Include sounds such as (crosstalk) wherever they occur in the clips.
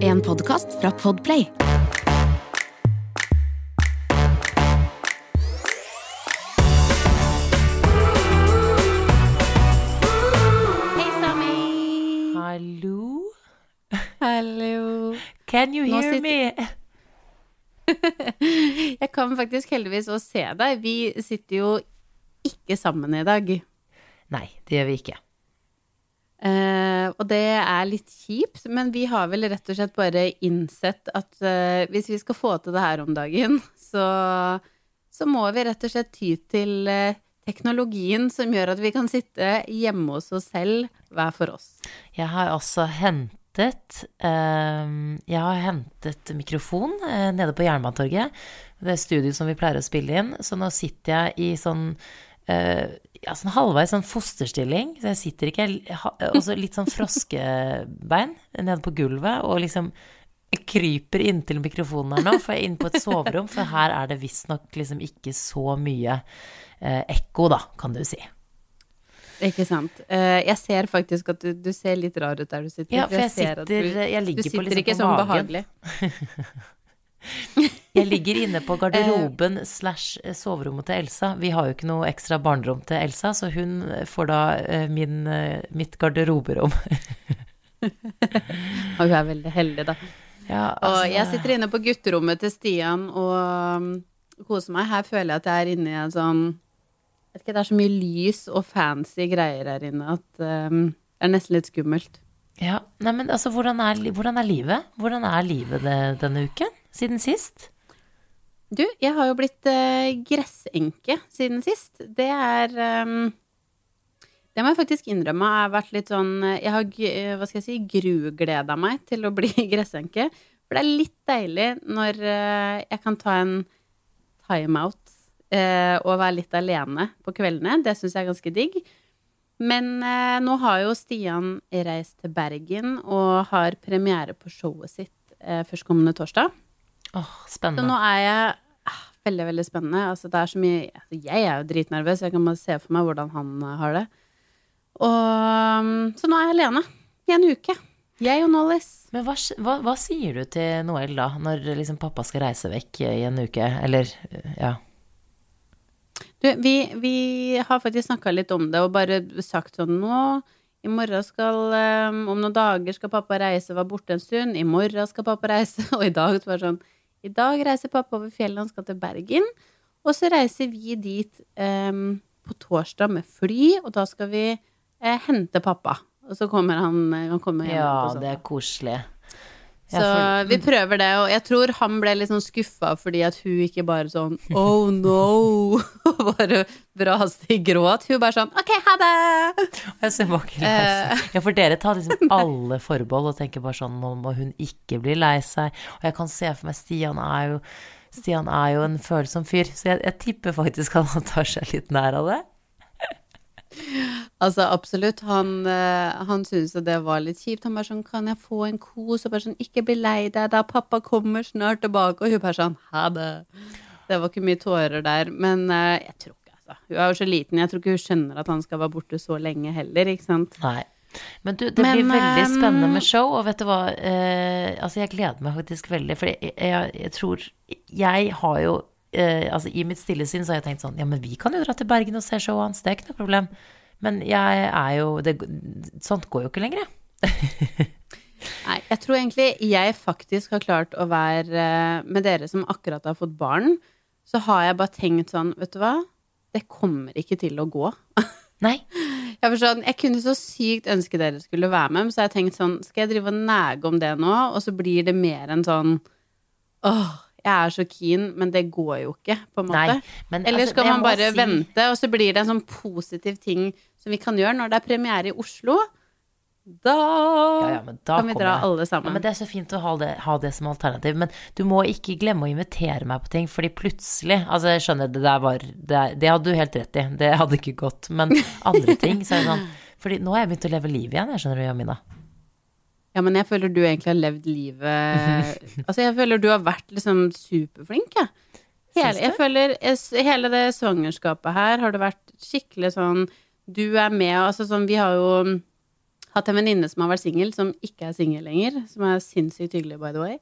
En podkast fra Podplay. Hei, Sami. Hallo? Hallo. Can you Nå hear sitter- me? (laughs) Jeg kan faktisk heldigvis også se deg. Vi sitter jo ikke sammen i dag. Nei, det gjør vi ikke. Eh, og det er litt kjipt, men vi har vel rett og slett bare innsett at uh, hvis vi skal få til det her om dagen, (laughs) så, så må vi rett og slett ty til uh, teknologien som gjør at vi kan sitte hjemme hos oss selv hver for oss. Jeg har også hentet ehm, Jeg har hentet mikrofon nede på Jernbanetorget. Det er studioet som vi pleier å spille inn. Så nå sitter jeg i sånn eh, ja, sånn halvveis sånn fosterstilling. Så jeg sitter ikke Og så litt sånn froskebein nede på gulvet og liksom kryper inntil mikrofonen her nå, for jeg er inne på et soverom, for her er det visstnok liksom ikke så mye eh, ekko, da, kan du si. Ikke sant. Uh, jeg ser faktisk at du, du ser litt rar ut der du sitter. Ja, for jeg ser at sitter- du, jeg ligger du på sitter liksom ikke på sånn behagelig. (laughs) Jeg ligger inne på garderoben slash soverommet til Elsa. Vi har jo ikke noe ekstra barnerom til Elsa, så hun får da eh, min, eh, mitt garderoberom. (laughs) Og hun er veldig heldig, da. Ja, Og altså, jeg sitter inne på gutterommet til Stian og um, koser meg. Her føler jeg at jeg er inne i en sånn vet ikke, Det er så mye lys og fancy greier her inne at um, det er nesten litt skummelt. Ja. Nei, men altså, hvordan er, hvordan er livet? Hvordan er livet det, denne uken? Siden sist? Du, jeg har jo blitt uh, gressenke siden sist. Det er um, Det må jeg faktisk innrømme Jeg har vært litt sånn Jeg har eh, hva skal jeg si, grugleda meg til å bli (laughs) gressenke. For det er litt deilig når uh, jeg kan ta en timeout uh, og være litt alene på kveldene. Det syns jeg er ganske digg. Men eh, nå har jo Stian reist til Bergen og har premiere på showet sitt eh, førstkommende torsdag. Åh, spennende. Så nå er jeg ah, veldig, veldig spennende. Altså, det er så mye altså, Jeg er jo dritnervøs, jeg kan bare se for meg hvordan han eh, har det. Og um, Så nå er jeg alene i en uke. Jeg og Nollis. Men hva, hva, hva sier du til Noel da, når liksom pappa skal reise vekk i en uke? Eller, ja. Du, vi, vi har faktisk snakka litt om det og bare sagt sånn nå i morgen skal um, Om noen dager skal pappa reise, var borte en stund. I morgen skal pappa reise. (laughs) Og i dag så var det sånn I dag reiser pappa over fjellet, han skal til Bergen. Og så reiser vi dit um, på torsdag med fly, og da skal vi eh, hente pappa. Og så kommer han, eh, han kommer hjem ja, det er koselig. Så vi prøver det, og jeg tror han ble litt sånn skuffa fordi at hun ikke bare sånn oh no, (laughs) bare braste i gråt. Hun bare sånn ok, ha det! Jeg ser ikke lei. Ja, for dere tar liksom (laughs) alle forbehold og tenker bare sånn, nå må hun ikke bli lei seg. Og jeg kan se for meg Stian er jo, Stian er jo en følsom fyr, så jeg, jeg tipper faktisk at han tar seg litt nær av det. Altså absolutt, han, uh, han syntes jo det var litt kjipt. Han bare sånn kan jeg få en kos? Og bare sånn ikke bli lei deg da, pappa kommer snart tilbake. Og hun bare sånn ha det. Det var ikke mye tårer der, men eh, jeg tror ikke, altså. Hun er jo så liten, jeg tror ikke hun skjønner at han skal være borte så lenge heller, ikke sant. Nei. Men du, det Men, blir veldig ehm, spennende med show, og vet du hva, eh, altså jeg gleder meg faktisk veldig, for jeg, jeg, jeg tror, jeg har jo, eh, altså i mitt stille sinn så har jeg tenkt sånn, ja, men vi kan jo dra til Bergen og se showet hans, det er ikke noe problem. Men jeg er jo, det, sånt går jo ikke lenger, jeg. (laughs) Nei, jeg tror egentlig jeg faktisk har klart å være eh, med dere som akkurat har fått barn. Så har jeg bare tenkt sånn, vet du hva? Det kommer ikke til å gå. (laughs) Nei, Jeg, forstår, jeg kunne så sykt ønske dere skulle være med, men så har jeg tenkt sånn, skal jeg drive og nege om det nå? Og så blir det mer enn sånn Åh, jeg er så keen, men det går jo ikke, på en måte. Nei, men Eller altså, skal altså, man bare si- vente, og så blir det en sånn positiv ting som vi kan gjøre når det er premiere i Oslo? Da, Ja, ja, men da kan vi dra jeg. alle Ja, sammen. men det er så fint å ha det, ha det som alternativ. Men du må ikke glemme å invitere meg på ting, fordi plutselig Altså, jeg skjønner, det der var Det, det hadde du helt rett i. Det hadde ikke gått. Men andre (laughs) ting, så er det sånn Fordi nå har jeg begynt å leve livet igjen, jeg skjønner du, Jamina. Ja, men jeg føler du egentlig har levd livet (laughs) Altså, jeg føler du har vært liksom superflink, jeg. Hele, jeg føler jeg, hele det svangerskapet her har det vært skikkelig sånn Du er med, altså sånn Vi har jo hatt en venninne som har vært singel, som ikke er singel lenger. Som er sinnssykt hyggelig, by the way.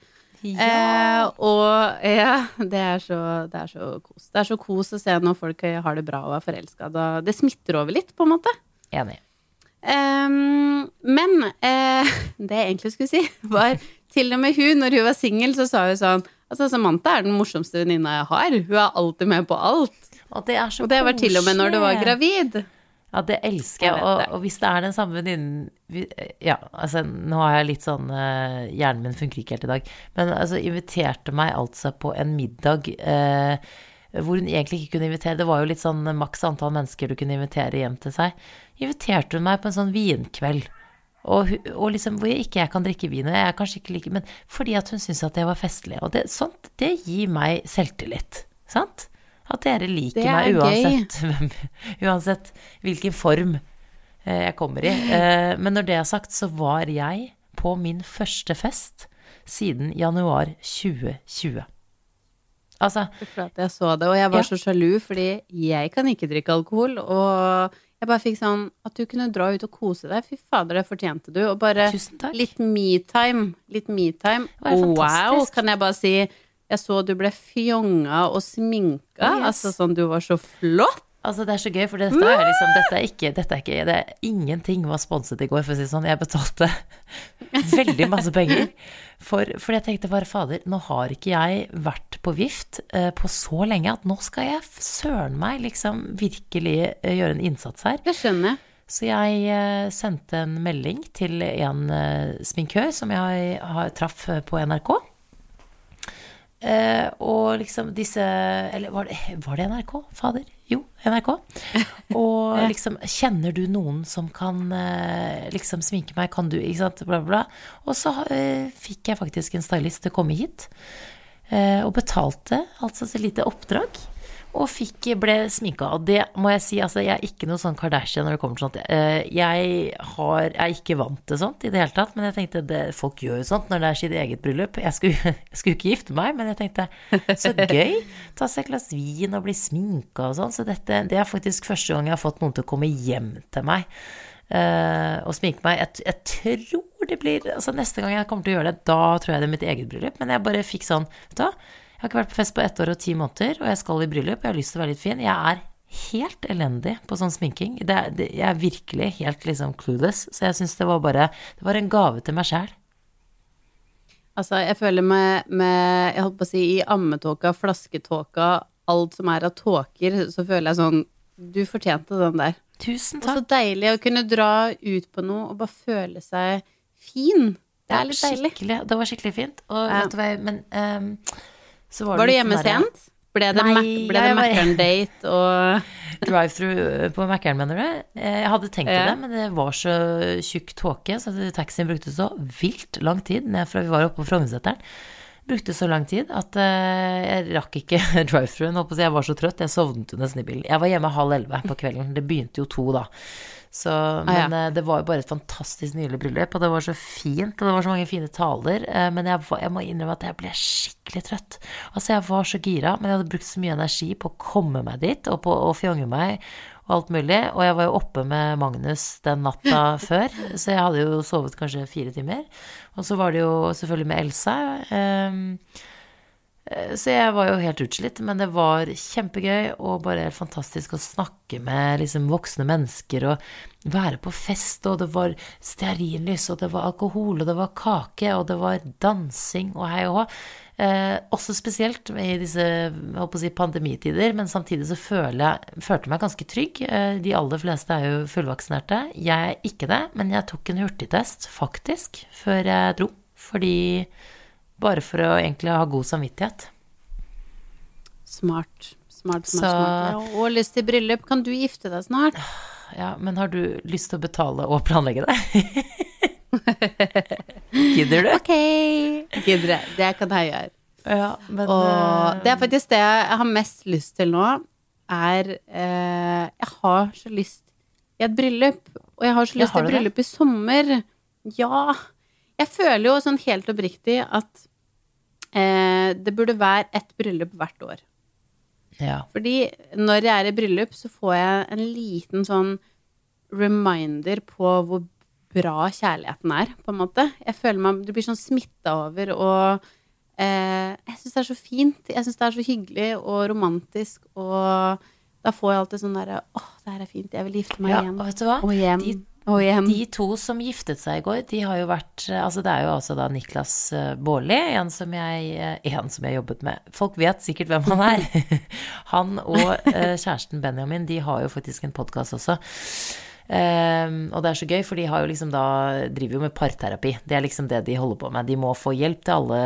Eh, og ja, det er, så, det er så kos. Det er så kos å se når folk har det bra og er forelska. Det smitter over litt, på en måte. Enig. Ehm, men uh, (laughs) det jeg egentlig skulle si, var til og med hun, når hun var singel, så sa hun sånn Altså, Samantha er den morsomste venninna jeg har. Hun er alltid med på alt. Og det er så Og det var til og med når du var gravid. Ja, det elsker jeg. Og, og hvis det er den samme venninnen Ja, altså, nå har jeg litt sånn uh, Hjernen min funker ikke helt i dag. Men altså, inviterte meg altså på en middag eh, hvor hun egentlig ikke kunne invitere. Det var jo litt sånn maks antall mennesker du kunne invitere hjem til seg. Inviterte hun meg på en sånn vinkveld. Og, og liksom hvor jeg ikke jeg kan drikke vin, og jeg er kanskje ikke like Men fordi at hun syntes at det var festlig. Og det, sånt, det gir meg selvtillit. Sant? At dere liker er meg uansett, (laughs) uansett hvilken form eh, jeg kommer i. Eh, Men når det er sagt, så var jeg på min første fest siden januar 2020. Altså, For at jeg så det, og jeg var Ja. så sjalu, fordi jeg kan ikke drikke alkohol. Og jeg bare fikk sånn At du kunne dra ut og kose deg. Fy fader, det fortjente du. Og bare litt me-time. Litt me-time. Wow, kan jeg bare si. Jeg så du ble fjonga og sminka. Yes. Altså sånn, du var så flott. Altså, det er så gøy, for dette er liksom Dette er ikke, dette er ikke det er, Ingenting var sponset i går, for å si det sånn. Jeg betalte (laughs) veldig masse penger. For, for jeg tenkte bare, fader, nå har ikke jeg vært på vift eh, på så lenge at nå skal jeg søren meg liksom virkelig eh, gjøre en innsats her. Det skjønner jeg. Så jeg eh, sendte en melding til en eh, sminkør som jeg har, traff på NRK. Eh, og liksom disse Eller var det, var det NRK? Fader? Jo, NRK. (laughs) Og liksom Kjenner du noen som kan eh, liksom sminke meg? Kan du Ikke sant? Bla, bla, bla. Og så eh, fikk jeg faktisk en stylist til å komme hit. Eh, og betalte altså et lite oppdrag. Og fikk, ble sminka. Og det må jeg si, altså jeg er ikke noe sånn Kardashian når det kommer til sånt. Eh, Jeg har, jeg er ikke vant til sånt i det hele tatt, men jeg tenkte det, folk gjør jo sånt når det er sitt eget bryllup. Jeg skulle, (laughs) jeg skulle ikke gifte meg, men jeg tenkte så gøy. Ta seg et glass vin og bli sminka og sånn. Så dette, det er faktisk første gang jeg har fått noen til å komme hjem til meg. Uh, og sminke meg. Jeg, jeg tror det blir Altså neste gang jeg kommer til å gjøre det, da tror jeg det er mitt eget bryllup. Men jeg bare fikk sånn, vet du hva. Har ikke vært på fest på ett år og ti måneder, og jeg skal i bryllup. Jeg har lyst til å være litt fin. Jeg er helt elendig på sånn sminking. Det det, jeg er virkelig helt liksom clueless. Så jeg syns det var bare Det var en gave til meg sjæl. Altså, jeg føler meg med Jeg holdt på å si i ammetåka, flasketåka, alt som er av tåker, så føler jeg sånn Du fortjente den der. Tusen Og så deilig å kunne dra ut på noe og bare føle seg fin. Det er litt deilig. Det var skikkelig fint. Og Ja. vet du hva, jeg- men ehm, så var, Var du det hjemme sent? Ble det, Nei, ble det var- Mækkern-date og (laughs) Drive-through på Mækkern, mener du? Eh, Jeg hadde tenkt Ja. det, men det var så tjukk tåke, så taxien brukte så vilt lang tid ned fra vi var oppe på Frognerseteren. Brukte så lang tid at eh, jeg rakk ikke (laughs) drive-throughen. Jeg var så trøtt, jeg sovnet nesten i bilen. Jeg var hjemme halv elleve på kvelden. Det begynte jo to da. Så, men men ja. det var jo bare et fantastisk nydelig bryllup, og det var så fint, og det var så mange fine taler. eh, Men jeg, jeg må innrømme at jeg ble skikkelig trøtt. Altså, jeg var så gira, men jeg hadde brukt så mye energi på å komme meg dit, og på å fjonge meg, og alt mulig. Og jeg var jo oppe med Magnus den natta (laughs) før, så jeg hadde jo sovet kanskje fire timer. Og så var det jo selvfølgelig med Elsa. Eh, Så jeg var jo helt utslitt, men det var kjempegøy og bare helt fantastisk å snakke med liksom voksne mennesker og være på fest, og det var stearinlys, og det var alkohol, og det var kake, og det var dansing og hei og hå. Eh, også spesielt i disse holdt å si, pandemitider, men samtidig så jeg, følte jeg meg ganske trygg. Eh, de aller fleste er jo fullvaksinerte. Jeg er ikke det, men jeg tok en hurtigtest, faktisk, før jeg dro. Fordi bare for å egentlig ha god samvittighet. Smart. Smart, smart, Så- smart. Ja, og lyst til bryllup. Kan du gifte deg snart? Ja, men har du lyst til å betale og planlegge det? (laughs) Gidder du? Ok. Gidder jeg. Det kan jeg gjøre. Ja, men Og eh, det er faktisk det jeg har mest lyst til nå, er eh, Jeg har så lyst i et bryllup. Og jeg har så Ja, lyst har til bryllup det? i sommer. Ja. Jeg føler jo sånn helt oppriktig at eh, det burde være ett bryllup hvert år. ja. Fordi når jeg er i bryllup, så får jeg en liten sånn reminder på hvor bra kjærligheten er, på en måte. Jeg føler meg Du blir sånn smitta over, og eh, jeg syns det er så fint. Jeg syns det er så hyggelig og romantisk, og da får jeg alltid sånn derre Åh, det her er fint. Jeg vil gifte meg Ja, igjen. og vet du hva? Og hjem. De, og hjem. de to som giftet seg i går, de har jo vært Altså det er jo altså da Niklas eh, Baarli, en eh, En som jeg jobbet med. Folk vet sikkert hvem han er. (laughs) Han og eh, kjæresten Benjamin, de har jo faktisk en podkast også. Ehm, og det er så gøy, for de jo liksom da driver jo med parterapi. Det er liksom det de holder på med. De må få hjelp til alle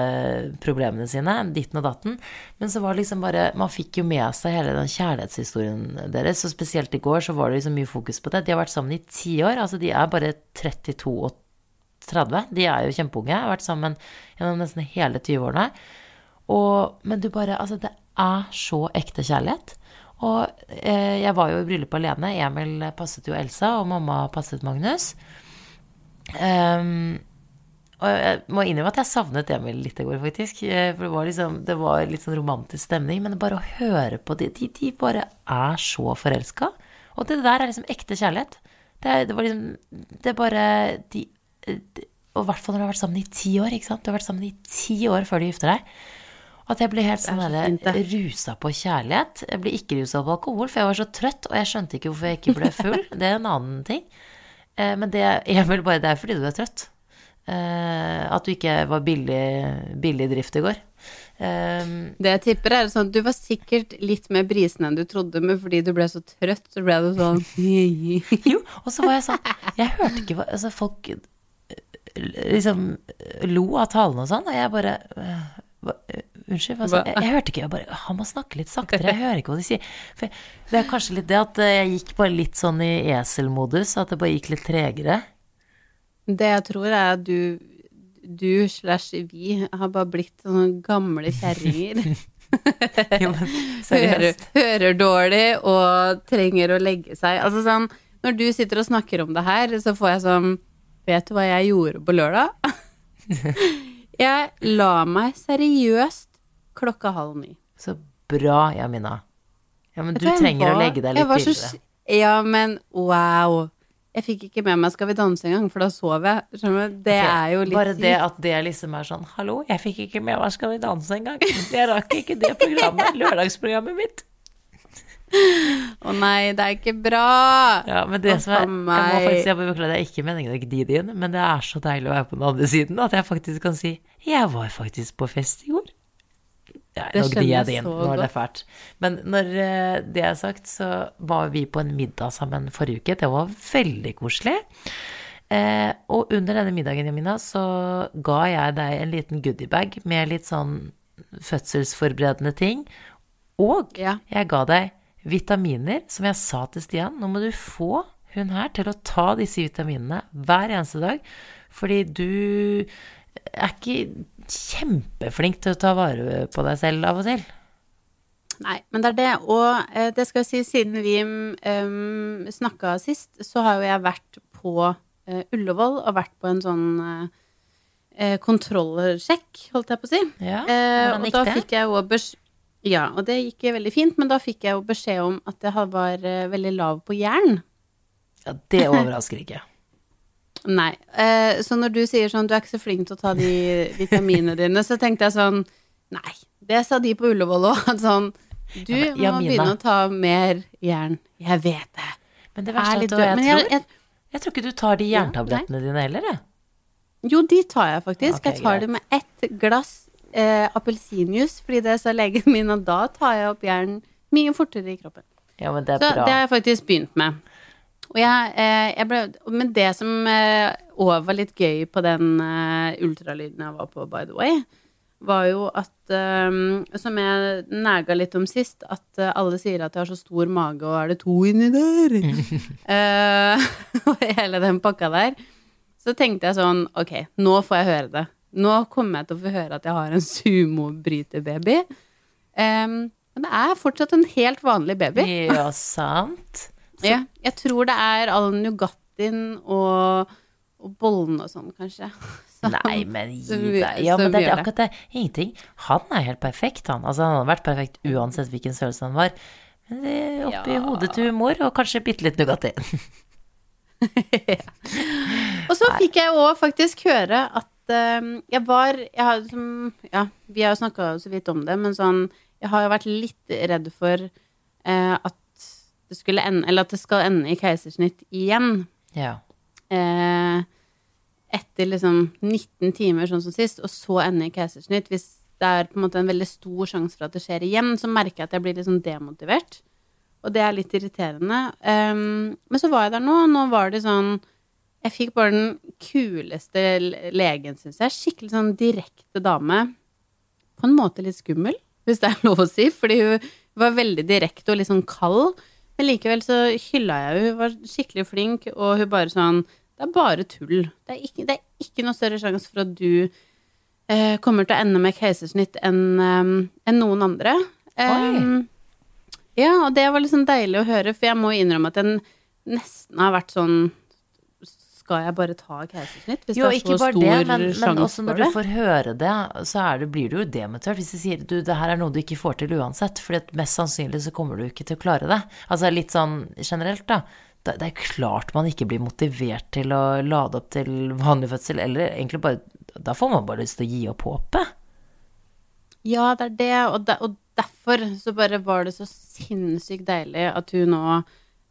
problemene sine, ditten og datten. Men så var det liksom bare Man fikk jo med seg hele den kjærlighetshistorien deres, og spesielt i går så var det liksom mye fokus på det. De har vært sammen i ti år. Altså de er bare 32 og 30. De er jo kjempeunge. Har vært sammen gjennom nesten hele 20-årene. Men du bare Altså, det er så ekte kjærlighet. Og eh, jeg var jo i bryllup alene. Emil passet jo Elsa, og mamma passet Magnus. Um, og jeg må innrømme at jeg savnet Emil litt i går, faktisk. Eh, For det var, liksom, det var litt sånn romantisk stemning. Men bare å høre på de, de, de bare er så forelska. Og det der er liksom ekte kjærlighet. Det, det var liksom Det bare de, de Og i hvert fall når du har vært sammen i ti år, ikke sant. Du har vært sammen i ti år før du gifter deg. At jeg ble helt sånn så rusa på kjærlighet. Jeg ble ikke rusa på alkohol, for jeg var så trøtt, og jeg skjønte ikke hvorfor jeg ikke ble full. (laughs) Det er en annen ting. Eh, Men det, er vel bare det er fordi du er trøtt. Eh, At du ikke var billig, billig drift i går. Um, Det jeg tipper, er sånn Du var sikkert litt mer brisen enn du trodde, men fordi du ble så trøtt, så ble du sånn (laughs) Jo, og så var jeg sånn Jeg hørte ikke hva Altså, folk liksom lo av talene og sånn, og jeg bare Unnskyld, altså, jeg? Jeg hørte ikke. Jeg bare Han må snakke litt saktere. Jeg hører ikke hva de sier. For det er kanskje litt det at eh, jeg gikk bare litt sånn i eselmodus, at det bare gikk litt tregere. Det jeg tror, er at du du slash vi har bare blitt sånne gamle kjerringer. (laughs) Jo, men (laughs) hører, hører dårlig og trenger å legge seg. Altså sånn, når du sitter og snakker om det her, så får jeg sånn Vet du hva jeg gjorde på lørdag? (laughs) jeg la meg seriøst klokka halv ni. Så bra, Jamina. Ja, men du trenger var, å legge deg litt var så tidligere. Ja, men wow. Jeg fikk ikke med meg Skal vi danse engang, for da sov jeg. Det er jo litt Bare det at det liksom er sånn Hallo, jeg fikk ikke med meg Skal vi danse engang. Jeg rakk ikke det programmet. Lørdagsprogrammet mitt. (laughs) Å nei, det er ikke bra. Ja, men det som er Jeg må faktisk jeg må beklage, det er ikke meningen å gni det inn, men det er så deilig å være på den andre siden at jeg faktisk kan si Jeg var faktisk på fest i går. Ja, Det skjønner jeg det inn. Nå er det fælt. Men når eh, det er sagt, så var vi på en middag sammen forrige uke. Det var veldig koselig. Eh, og under denne middagen, Jamina, så ga jeg deg en liten goodiebag med litt sånn fødselsforberedende ting. Og Ja. jeg ga deg vitaminer, som jeg sa til Stian. Nå må du få hun her til å ta disse vitaminene hver eneste dag. Fordi du er ikke kjempeflink til å ta vare på deg selv av og til. Nei, men det er det. Og eh, det skal jeg si, siden vi um, snakka sist, så har jo jeg vært på uh, Ullevål og vært på en sånn uh, kontrollsjekk, holdt jeg på å si. Ja, Eh, hvordan og da det? fikk jeg jo beskjed Ja, og det gikk veldig fint, men da fikk jeg jo beskjed om at jeg var eh, veldig lav på jern. Ja, det overrasker ikke. Nei. Eh, så når du sier sånn, du er ikke så flink til å ta de vitaminene dine, så tenkte jeg sånn Nei, det sa de på Ullevål òg. Sånn, du Ja, men må begynne å ta mer jern. Jeg vet det. Men det Jeg verste er at du, jeg, Men tror, jeg, jeg, jeg tror ikke du tar de jerntablettene dine heller, jeg. jo, de tar jeg faktisk. Okay, jeg tar greit. det med ett glass eh, appelsinjuice, fordi det sa legen min, og da tar jeg opp jern mye fortere i kroppen. Ja, men det er Så bra. det har jeg faktisk begynt med. Og jeg, eh, jeg ble, men det som eh, òg var litt gøy på den eh, ultralyden jeg var på, by the way, var jo at eh, Som jeg næga litt om sist, at eh, alle sier at jeg har så stor mage, og er det to inni der? (laughs) Eh, (laughs) og hele den pakka der. Så tenkte jeg sånn, ok, nå får jeg høre det. Nå kommer jeg til å få høre at jeg har en sumobryterbaby. Um, men det er fortsatt en helt vanlig baby. Ja, sant. Ja, jeg tror det er all Nugattien og, og bollene og sånn, kanskje. (laughs) Som, Nei, men gi deg. Ja, men det er akkurat det. Ingenting. Han er helt perfekt, han. Altså, han hadde vært perfekt uansett hvilken størrelse han var. Men det er oppi Ja. hodet til humor, og kanskje bitte litt Nugatti. (laughs) Og så fikk jeg òg faktisk høre at eh, jeg var jeg har, som, Ja, vi har jo snakka så vidt om det, men sånn Jeg har jo vært litt redd for uh, at det skulle ende Eller at det skal ende i keisersnitt igjen. Ja. Eh, etter liksom 19 timer, sånn som sist, og så ende i keisersnitt. Hvis det er på en måte en veldig stor sjanse for at det skjer igjen, så merker jeg at jeg blir sånn demotivert. Og det er litt irriterende. Um, men så var jeg der nå, og nå var det sånn Jeg fikk bare den kuleste legen, syns jeg. Skikkelig sånn direkte dame. På en måte litt skummel, hvis det er lov å si, fordi hun var veldig direkte og litt sånn kald. Men likevel så hylla jeg henne. Hun var skikkelig flink, og hun bare sånn Det er bare tull. Det er ikke, det er ikke noe større sjanse for at du eh, kommer til å ende med keisersnitt enn eh, enn noen andre. Um, ja, og det var liksom deilig å høre, for jeg må innrømme at jeg nesten har vært sånn Skal jeg bare ta keisersnitt? Hvis Jo, det er ikke så bare stor det, men, men også når du får høre det, så det, blir du jo demotivert. Hvis de sier du, det her er noe du ikke får til uansett, for mest sannsynlig så kommer du ikke til å klare det. Altså litt sånn generelt, da. Det er klart man ikke blir motivert til å lade opp til vanlig fødsel, eller egentlig bare Da får man bare lyst til å gi opp håpet. Ja, det er det, og, de, og derfor så bare var det så sinnssykt deilig at hun nå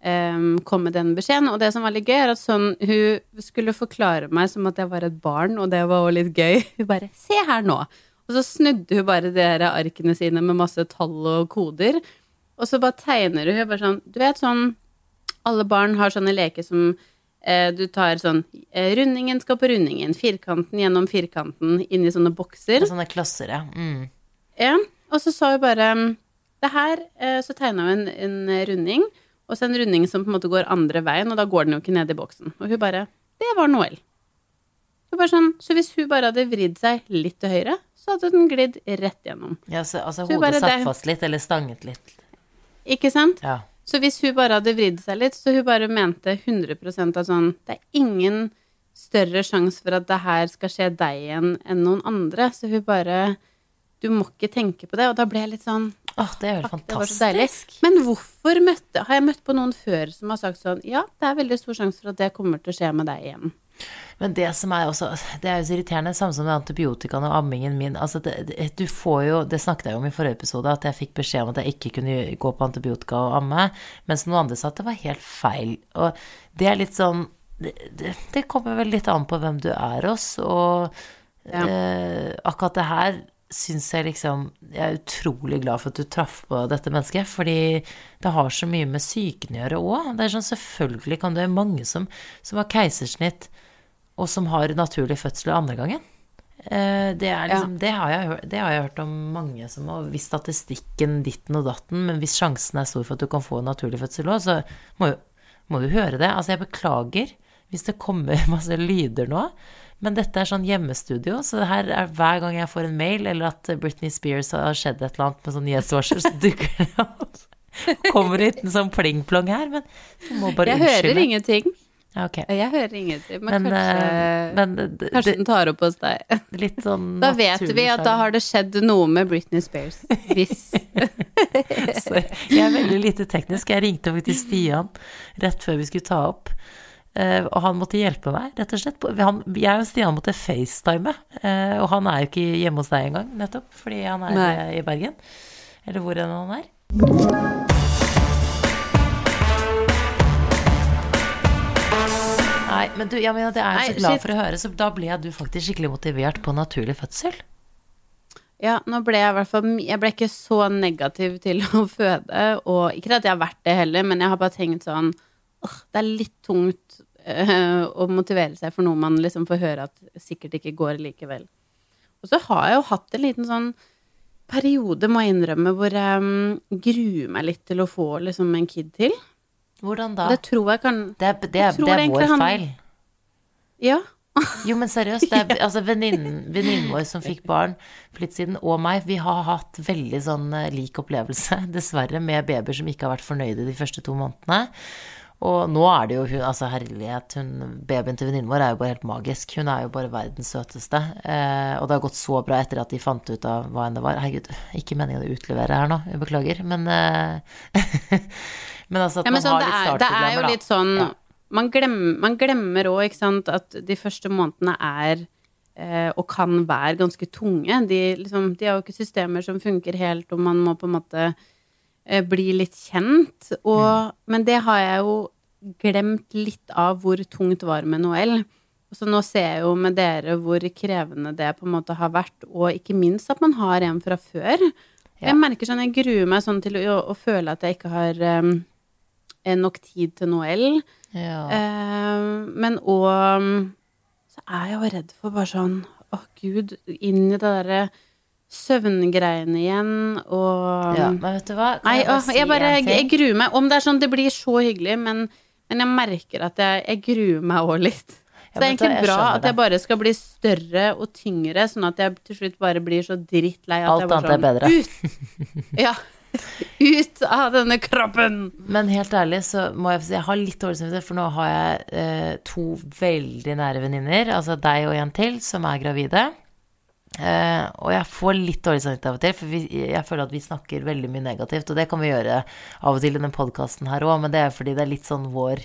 em, kom med den beskjeden. Og det som var litt gøy, er at sånn Hun skulle forklare meg som at jeg var et barn, og det var også litt gøy. (laughs) Hun bare 'Se her nå'. Og så snudde hun bare de her arkene sine med masse tall og koder. Og så bare tegner hun bare sånn Du vet sånn Alle barn har sånne leker som eh, du tar sånn eh, Rundingen skal på rundingen. Firkanten gjennom firkanten inn i sånne bokser. Er Sånne klasser, ja. Mm. Ja, og så sa hun bare Det her, eh, så tegna hun en, en runding, og så en runding som på en måte går andre veien, og da går den jo ikke ned i boksen. Og hun bare Det var Noel. Bare sånn, så hvis hun bare hadde vridd seg litt til høyre, så hadde den glidd rett gjennom. ja så, altså Så hodet bare satt fast litt, eller stanget litt. Ikke sant? Ja. Så hvis hun bare hadde vridd seg litt, så hun bare mente 100% at sånn Det er ingen større sjanse for at det her skal skje deg igjen enn noen andre. Så hun bare Du må ikke tenke på det. Og da ble jeg litt sånn Åh, det er jo fantastisk. Deilig. Men hvorfor møtte, har jeg møtt på noen før som har sagt sånn Ja, det er veldig stor sjanse for at det kommer til å skje med deg igjen. Men det som er også Det er jo så irriterende, samme som med antibiotikaen og ammingen min. Altså det, det, du får jo Det snakket jeg om i forrige episode, at jeg fikk beskjed om at jeg ikke kunne gå på antibiotika og amme, mens noen andre sa at det var helt feil. Og det er litt sånn Det, det, det kommer vel litt an på hvem du er hos, og Ja. eh, akkurat det her syns jeg liksom Jeg er utrolig glad for at du traff på dette mennesket, fordi det har så mye med psyken å gjøre òg. Det er sånn selvfølgelig kan det være mange som, som har keisersnitt og som har naturlig fødsel andre gangen. Eh, Det, er liksom, det, har jeg, det har jeg hørt om mange som har Hvis statistikken ditten og datten, men hvis sjansen er stor for at du kan få en naturlig fødsel òg, så må, jo- må du høre det. Altså, jeg beklager hvis det kommer (laughs) masse lyder nå, men dette er sånn hjemmestudio, så her er hver gang jeg får en mail eller at Britney Spears har skjedd et eller annet med sånn nyhetsvarsel, så dukker det opp. Kommer det en sånn pling-plong her, men du må bare Jeg hører unnskylde. ingenting. Okay. Jeg hører ingenting, men, Men, kanskje, eh, men det, kanskje det, den tar opp hos deg. sånn (laughs) Da vet vi at da har det skjedd noe med Britney Spears. Hvis (laughs) jeg er veldig lite teknisk. Jeg ringte faktisk Stian rett før vi skulle ta opp. Eh, og han måtte hjelpe meg, rett og slett. Han, jeg og Stian måtte facetime. eh, og han er jo ikke hjemme hos deg engang, nettopp, fordi han er Nei. i Bergen. Eller hvor enn han er. Nei, men du, ja, men det er jeg så glad for å høre, så da ble du faktisk skikkelig motivert på naturlig fødsel. Ja, nå ble jeg i hvert fall Jeg ble ikke så negativ til å føde, og ikke at jeg har vært det heller, men jeg har bare tenkt sånn åh, det er litt tungt å motivere seg for noe man liksom får høre at sikkert ikke går likevel. Og så har jeg jo hatt en liten sånn periode, må jeg innrømme, hvor jeg um, gruer meg litt til å få liksom en kid til. Hvordan da? Det tror jeg kan Det det tror det er vår han- feil. Ja. Jo, men seriøst, det er (laughs) altså venninnen venninnen vår som fikk barn for litt siden, og meg, vi har hatt veldig sånn eh, lik opplevelse, (laughs) dessverre, med babyer som ikke har vært fornøyde de første to månedene. Og nå er det jo hun, altså herlighet, hun, babyen til venninnen vår er jo bare helt magisk. Hun er jo bare verdens søteste. Eh, og det har gått så bra etter at de fant ut av hva enn det var. Herregud, ikke meningen å utlevere her nå, jeg beklager. Men, eh, (laughs) men altså at Ja, men man sånn, har det, startproblemer, er, det er jo da. litt sånn Ja. man, glemmer, man glemmer òg, ikke sant, at de første månedene er eh, og kan være ganske tunge. De, liksom, de har jo ikke systemer som funker helt, og man må på en måte bli litt kjent. Og, Men det har jeg jo glemt litt av hvor tungt var med Noel. Så nå ser jeg jo med dere hvor krevende det på en måte har vært, og ikke minst at man har en fra før. Ja. Jeg merker sånn, jeg gruer meg sånn til å, å føle at jeg ikke har um, nok tid til Noel. Ja. Um, men òg så er jeg jo redd for bare sånn Å, gud, inn i det derre søvngreiene igjen, og ja. Men vet du hva? Nei, jeg si jeg bare jeg, jeg gruer meg. Om det er sånn det blir så hyggelig, men, men jeg merker at jeg, jeg gruer meg òg litt. Så det er egentlig bra at jeg bare skal bli større og tyngre, sånn at jeg til slutt bare blir så drittlei at Alt jeg bare bedre. Ut! (laughs) Ja. (laughs) Ut av denne kroppen! Men helt ærlig så må jeg si jeg har litt dårlig samvittighet, for nå har jeg eh, to veldig nære venninner, altså deg og en til, som er gravide. Eh, og jeg får litt dårlig samvittighet av og til, for vi, jeg føler at vi snakker veldig mye negativt. Og det kan vi gjøre av og til i den podkasten her òg, men det er fordi det er litt sånn vår,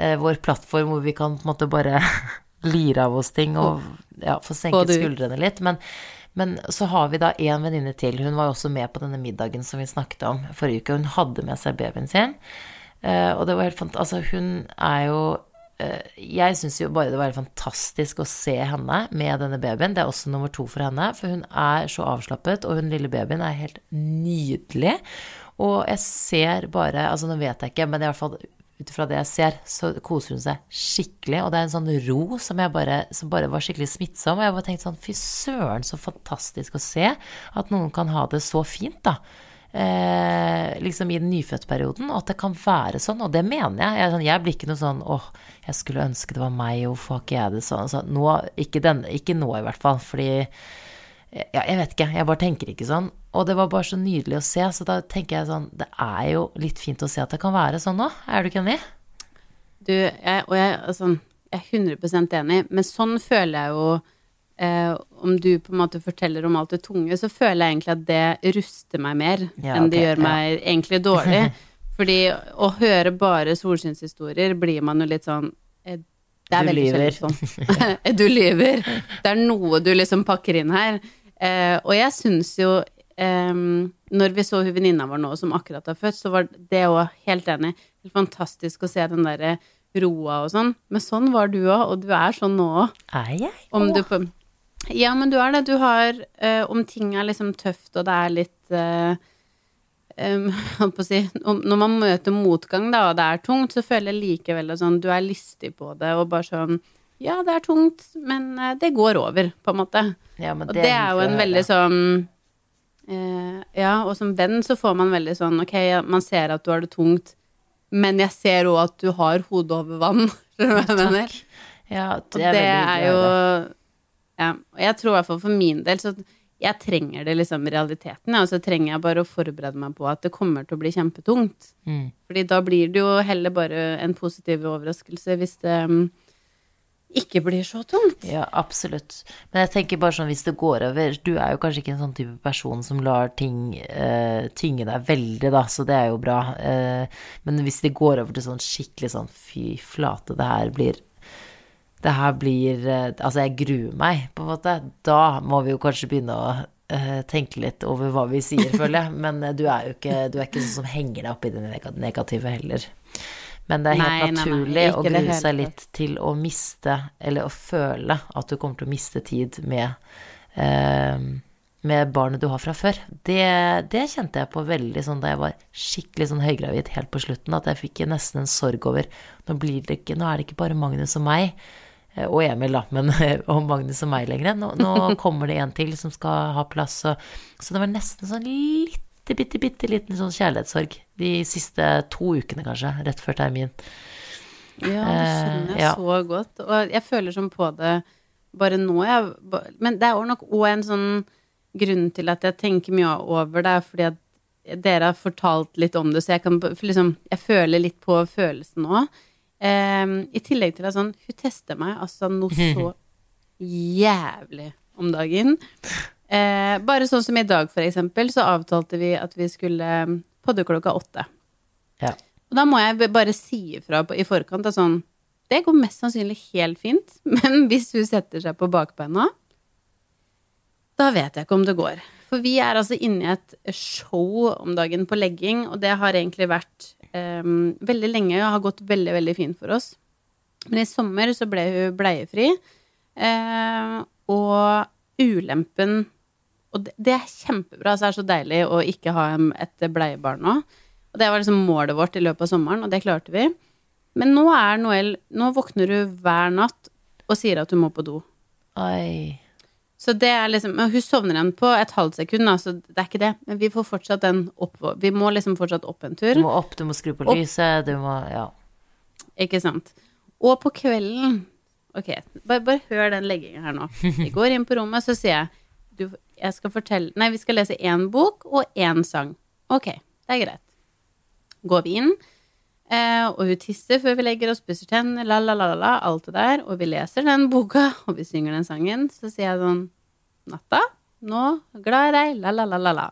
uh, vår plattform hvor vi kan på en måte bare (laughs) lire av oss ting og ja, få senket skuldrene litt. Men, men så har vi da en venninne til. Hun var jo også med på denne middagen som vi snakket om forrige uke. Hun hadde med seg babyen sin. Uh, og det var helt fant Altså, hun er jo Jeg syns jo bare det var fantastisk å se henne med denne babyen. Det er også nummer to for henne, for hun er så avslappet, og hun lille babyen er helt nydelig. Og jeg ser bare Altså, nå vet jeg ikke, men i hvert fall ut ifra det jeg ser, så koser hun seg skikkelig. Og det er en sånn ro som, bare, som bare var skikkelig smittsom. Og jeg bare tenkte sånn, fy søren, så fantastisk å se at noen kan ha det så fint, da. Eh, liksom i den nyfødtperioden, og at det kan være sånn. Og det mener jeg. Jeg, sånn, jeg blir ikke noe sånn åh, jeg skulle ønske det var meg, hvorfor har ikke jeg det sånn? Så nå, ikke, den, ikke nå i hvert fall, fordi ja, jeg vet ikke, jeg bare tenker ikke sånn. Og det var bare så nydelig å se, så da tenker jeg sånn Det er jo litt fint å se at det kan være sånn nå. Er du ikke enig? Du, jeg, og jeg, altså, jeg er 100% enig, men sånn føler jeg jo eh, Om du på en måte forteller om alt det tunge, så føler jeg egentlig at det ruster meg mer Ja, enn det ok, gjør ja. meg egentlig dårlig. (laughs) Fordi å høre bare solskinnshistorier blir man jo litt sånn eh, Det er Du veldig lyver. sånn. (laughs) du lyver. Det er noe du liksom pakker inn her. Eh, og jeg syns jo eh, Når vi så hun venninna vår nå som akkurat har født, så var det òg helt enig. Helt fantastisk å se den derre roa og sånn. Men sånn var du òg, og du er sånn nå òg. Er jeg? Om du på Ja, men du er det. Du har eh, Om ting er liksom tøft, og det er litt eh, em, (laughs) jeg si om, Når man møter motgang, da, og det er tungt, så føler jeg likevel at sånn Du er lystig på det, og bare sånn Ja, det er tungt, men eh, det går over, på en måte. Ja, men Og det, er jo en veldig sånn eh, Ja, og som venn så får man veldig sånn Ok, man ser at du har det tungt, men jeg ser òg at du har hodet over vann. (laughs) Skjønner du hva jeg mener? Ja, Og det det er, veldig er jo. Ja, og jeg tror i hvert fall for min del så jeg trenger det liksom realiteten, ja, og så trenger jeg bare å forberede meg på at det kommer til å bli kjempetungt. Mm. Fordi da blir det jo heller bare en positiv overraskelse hvis det mm, ikke blir så tungt. Ja, absolutt. Men jeg tenker bare sånn hvis det går over Du er jo kanskje ikke en sånn type person som lar ting uh, tynge deg veldig, da, så det er jo bra. Uh, men hvis det går over til sånn skikkelig sånn fy flate, det her blir Det her blir eh, Altså, jeg gruer meg, på en måte. Da må vi jo kanskje begynne å eh, tenke litt over hva vi sier, (laughs) føler jeg. Men eh, du er jo ikke, du er ikke sånn som henger deg opp i det negative heller. Men det er helt Nei, nei, nei, naturlig å grue seg litt til å miste, eller å føle at du kommer til å miste tid med, eh, med barnet du har fra før. Det, det kjente jeg på veldig sånn da jeg var skikkelig sånn høygravid helt på slutten, at jeg fikk nesten en sorg over Nå, blir det ikke, nå er det ikke bare Magnus og meg, og Emil, da, men (laughs) og Magnus og meg lenger. Nå, nå (laughs) kommer det en til som skal ha plass, og, så det var nesten sånn bitte, bitte, bitte liten sånn kjærlighetssorg de siste to ukene, kanskje, rett før termin. Ja, det skjønner jeg Eh, ja. så godt. Og jeg føler som på det bare nå, jeg. Men det er nok òg en sånn grunn til at jeg tenker mye over det, er fordi at dere har fortalt litt om det, så jeg kan liksom Jeg føler litt på følelsen nå. Ehm, I tillegg til at sånn Hun tester meg altså noe (laughs) så jævlig om dagen. Uh, bare sånn som i dag, for eksempel, så avtalte vi at vi skulle podde klokka åtte. Ja. Og da må jeg bare si ifra i forkant at sånn Det går mest sannsynlig helt fint, (laughs) men hvis hun setter seg på bakbeina, da vet jeg ikke om det går. For vi er altså inne i et show om dagen på legging, og det har egentlig vært em, veldig lenge og har gått veldig, veldig fint for oss. Men i sommer så ble hun bleiefri, Uh, og ulempen Og det, det er kjempebra, så det er så deilig å ikke ha et bleiebarn nå. Og det var liksom målet vårt i løpet av sommeren, og det klarte vi. Men nå er Noel Nå våkner hun hver natt og sier at hun må på do. Oi. Så det er liksom Hun sovner igjen på et halvt sekund, da, så det er ikke det. Men vi får fortsatt den opp Vi må liksom fortsatt opp en tur. Du må opp, du må skru på Opp. lyset, du må Ja. Ikke sant. Og på kvelden Ok, bare, bare hør den leggingen her nå. Vi (laughs) går inn på rommet, så sier jeg du, jeg skal fortelle Nei, vi skal lese én bok og én sang. Ok, det er greit. Går vi inn, eh, og hun tisser før vi legger oss, pusser tenner, la, la, la, la, la, alt det der. Og vi leser den boka, og vi synger den sangen. Så sier jeg sånn Natta, nå, glad i deg, la, la, la, la, la.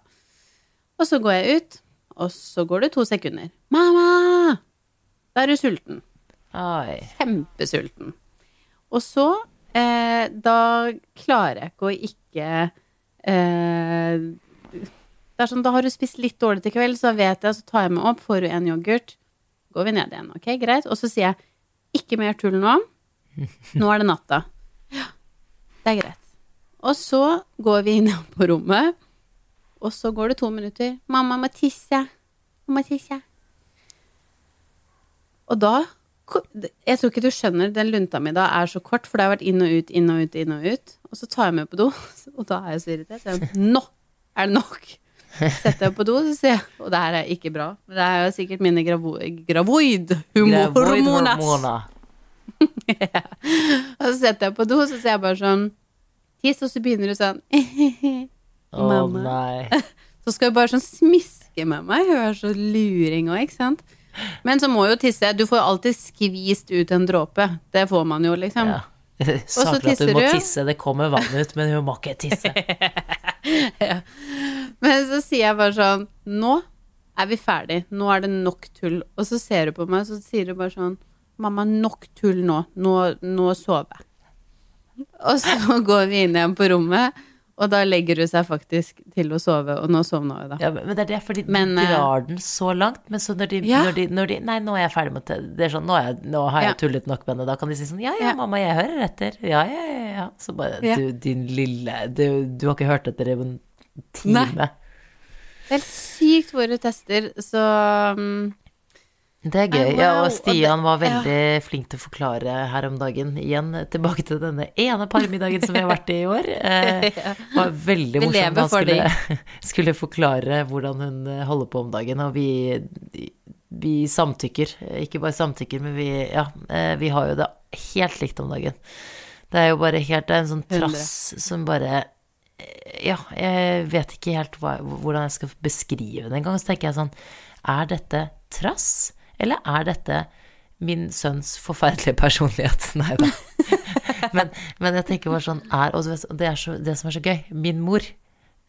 Og så går jeg ut, og så går det to sekunder. Mamma! Da er du sulten Oi. kjempesulten. Og så, eh, da klarer jeg ikke å ikke eh, Det er sånn, da har du spist litt dårlig til kveld, så vet jeg, så tar jeg meg opp, får du en yoghurt, går vi ned igjen, ok, greit? Og så sier jeg, ikke mer tull nå, nå er det natta. Ja, det er greit. Og så går vi inn på rommet, og så går det to minutter. Mamma må tisse. Mamma tisse. Og da Jeg tror ikke du skjønner, den lunta mi da er så kort, for det har vært inn og ut, inn og ut, inn og ut. Og så tar jeg meg på do, (laughs) og da er jeg så irritert. Så jeg, Nå er det nok! Setter jeg på do, så sier jeg Og det her er ikke bra. Men det er jo sikkert mine gravo gravoid-hormoner. (laughs) Ja. Og så setter jeg på do, så sier jeg bare sånn Tiss, og så begynner du sånn (laughs) Å oh, nei. (laughs) Så skal du bare sånn smiske med meg. Hun er så luring òg, ikke sant. Men så må jo tisse. Du får jo alltid skvist ut en dråpe. Det får man jo, liksom. Ja. Sagt at du må tisse, det kommer vann ut, men hun må ikke tisse. (laughs) Men så sier jeg bare sånn Nå er vi ferdig. Nå er det nok tull. Og så ser du på meg, så sier du bare sånn Mamma, nok tull nå. Nå, nå sover jeg. Og så (laughs) går vi inn igjen på rommet, og da legger hun seg faktisk til å sove, og nå sovna hun, da. Ja, men det er det, fordi Men, de eh, drar den så langt. Men så når de, Ja. når de, når de Nei, nå er jeg ferdig med det. Det er sånn, nå, er jeg, nå har jeg Ja. tullet nok med det. Da kan de si sånn Ja, ja, mamma, jeg hører etter. Ja, ja, ja. ja. Så bare. Du, din lille du, du har ikke hørt etter i time. Nei. Det er helt sykt hvor hun tester, så um, Det er gøy. Ja, og Stian var veldig flink til å forklare her om dagen. Igjen tilbake til denne ene parmiddagen som vi har vært i i år. (laughs) Eh, det var veldig morsomt. Han skulle, (laughs) skulle forklare hvordan hun eh, holder på om dagen, og vi, vi samtykker. Ikke bare samtykker, men vi, ja, eh, vi har jo det helt likt om dagen. Det er jo bare helt Det er en sånn trass som bare eh, Ja, jeg vet ikke helt hva, hvordan jeg skal beskrive det engang. Så tenker jeg sånn Er dette trass, eller er dette min sønns forferdelige personlighet? (laughs) Nei da. men, men jeg tenker bare sånn er, Og det, er så, det som er så gøy Min mor,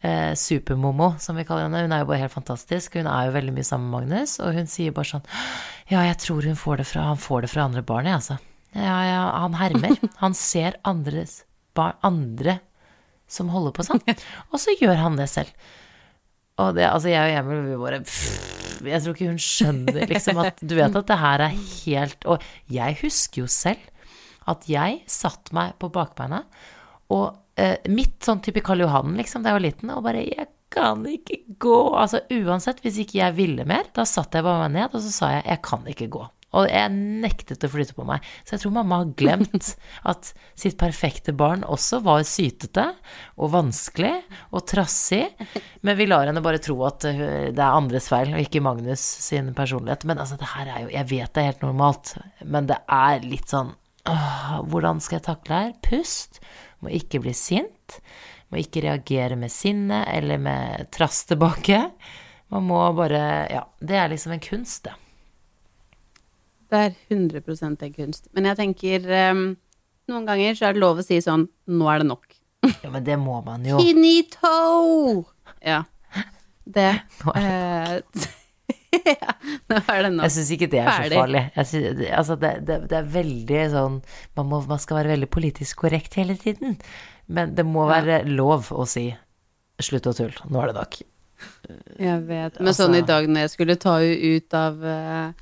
eh, Supermomo, som vi kaller henne, hun er jo bare helt fantastisk. Hun er jo veldig mye sammen med Magnus, og hun sier bare sånn Ja, jeg tror hun får det fra, han får det fra andre barn, jeg, altså. Ja, ja, han hermer. Han ser andres bar, andre som holder på sånn, (laughs) og så gjør han det selv. Og det, altså jeg og Emil, vi bare Jeg tror ikke hun skjønner liksom at Du vet at det her er helt Og jeg husker jo selv at jeg satt meg på bakbeina, og eh, mitt sånn type Karl Johan, liksom, da jeg var liten, og bare Jeg kan ikke gå. Altså uansett, hvis ikke jeg ville mer, da satt jeg bare meg ned, og så sa jeg jeg kan ikke gå. Og jeg nektet å flytte på meg. Så jeg tror mamma har glemt (laughs) at sitt perfekte barn også var sytete og vanskelig og trassig. Men vi lar henne bare tro at uh, det er andres feil, og ikke Magnus sin personlighet. Men altså, det her er jo Jeg vet det er helt normalt, men det er litt sånn åh, Hvordan skal jeg takle her? Pust. Må ikke bli sint. Må ikke reagere med sinne eller med trass tilbake. Man må bare Ja, det er liksom en kunst, det. Det er 100 en kunst. Men jeg tenker um, Noen ganger så er det lov å si sånn Nå er det nok. Ja, men det må man jo. Finito! Ja. Det Nå er det nok. (laughs) ja, Nå er det nok. Jeg syns ikke det er Ferdig. så farlig. Synes, det- altså det, det, det er veldig sånn man, må, man skal være veldig politisk korrekt hele tiden. Men det må være lov å si slutt å tulle, nå er det nok. Jeg vet. Men sånn i Altså- dag når jeg skulle ta henne ut av eh,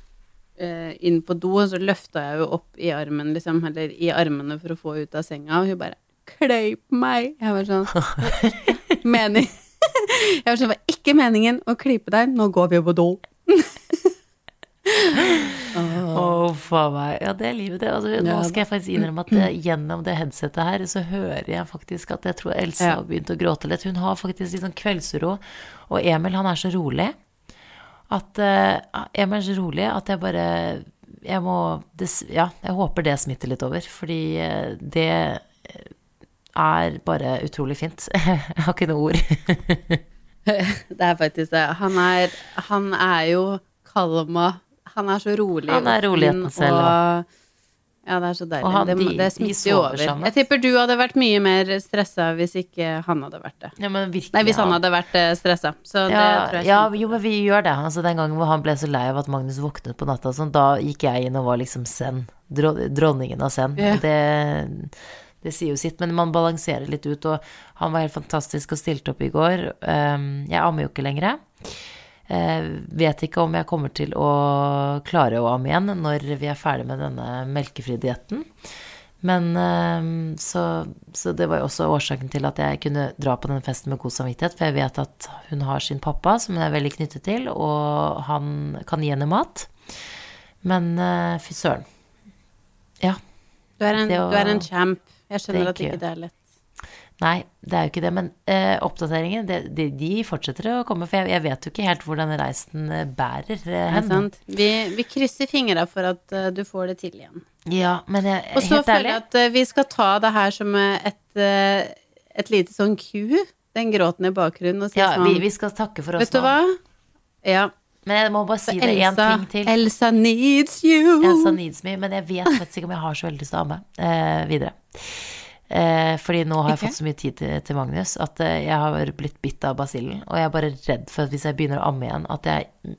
eh, Inn på do, og så løfta jeg jo opp i armen, liksom, eller i armene for å få henne ut av senga, og hun bare kløyp meg. Jeg var sånn (laughs) Mening (laughs) Jeg var sånn, det var ikke meningen å klype deg, nå går vi på do. (laughs) Å, faen meg. Ja, det er livet, det. Altså, nå skal jeg faktisk innrømme at det, (clears throat) gjennom det headsetet her, så hører jeg faktisk at jeg tror Elsa har begynt å gråte litt. Hun har faktisk litt sånn kveldsro. Og Emil, han er så rolig at uh, jeg må er så rolig at jeg bare Jeg må Ja, jeg håper det smitter litt over, fordi eh, det er bare utrolig fint. (laughs) Jeg har ikke noe ord. (laughs) Det er faktisk det. Han er, han er jo kalm og Han er så rolig. Han er roligheten selv, Og, ja, det er så deilig. Han- det, det smitter jo over. sammen. Jeg tipper du hadde vært mye mer stressa hvis ikke han hadde vært det. Ja, men virkelig, Nei, hvis han hadde vært eh, stressa. Så det Ja, tror jeg ja, jo, men vi gjør det. Altså, den gangen hvor han ble så lei av at Magnus våknet på natta, sånn, da gikk jeg inn og var liksom zen. Dronningen av zen. Ja. Det, det sier jo sitt, men man balanserer litt ut, og han var helt fantastisk og stilte opp i går. Um, jeg ammer jo ikke lenger. Eh, vet ikke om jeg kommer til å klare å amme igjen når vi er ferdig med denne melkefri-dietten. Men eh, så, så det var jo også årsaken til at jeg kunne dra på denne festen med god samvittighet, for jeg vet at hun har sin pappa, som hun er veldig knyttet til, og han kan gi henne mat. Men eh, fy søren. Ja. Du er en, å- du er en champ. Jeg skjønner at ikke det er lett. Nei, det er jo ikke det. Men eh, oppdateringer, det, de, de fortsetter å komme. For jeg, jeg vet jo ikke helt hvor denne reisen eh, bærer eh, hen. Vi, vi krysser fingra for at uh, du får det til igjen. Ja, men jeg, Og så føler jeg at uh, vi skal ta det her som et, uh, et lite sånn ku. Den gråten i bakgrunnen. Og si Ja, sånn vi, vi skal takke for oss Vet du hva? Ja. Men jeg må bare si det én ting til. Elsa needs you. Elsa needs me, men jeg vet faktisk ikke om jeg har så veldig lyst til å amme videre. Eh, fordi nå har jeg fått så mye tid til, til Magnus at eh, jeg har blitt bitt av basillen. Og jeg er bare redd for at hvis jeg begynner å amme igjen, at jeg,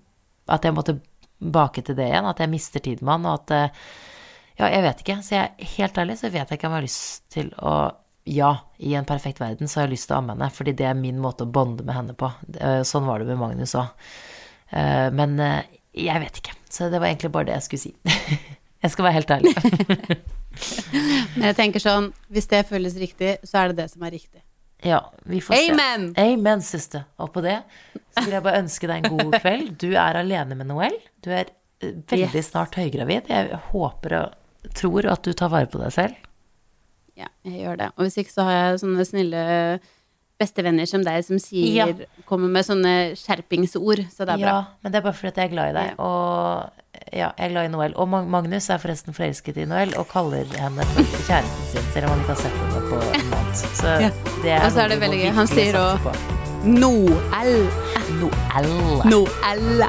at jeg må tilbake til det igjen. At jeg mister tid med han, og at eh, Ja, jeg vet ikke. Så jeg, helt ærlig så vet jeg ikke om jeg har lyst til å Ja, i en perfekt verden så har jeg lyst til å amme henne, fordi det er min måte å bonde med henne på. Eh, Sånn var det med Magnus òg. Men jeg vet ikke. Så det var egentlig bare det jeg skulle si. (laughs) Jeg skal være helt ærlig. (laughs) (laughs) Men jeg tenker sånn, hvis det føles riktig, så er det det som er riktig. Ja, vi får Amen! se. Amen, søster. Og på det så vil jeg bare ønske deg en god kveld. Du er alene med Noel. Du er eh, veldig Yes. snart høygravid. Jeg håper og tror at du tar vare på deg selv. Ja, jeg gjør det. Og hvis ikke så har jeg sånne snille bestevenner som deg som sier Ja. Kommer med sånne skjerpingsord, så det er bra. Ja, men det er bare fordi jeg er glad i deg. Og ja, jeg er glad i Noel. Og Magnus er forresten forelsket i Noel og kaller henne for kjæresten sin, selv om han ikke har sett henne på en måned. Så Ja. det er Og så er noe det må veldig gøy. Han sier på. Noel. Noel. Noel.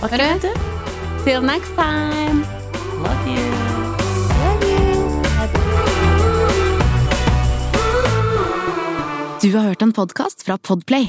(laughs) Hører du? du. Till next time. Love you. Du har hørt en podkast fra Podplay.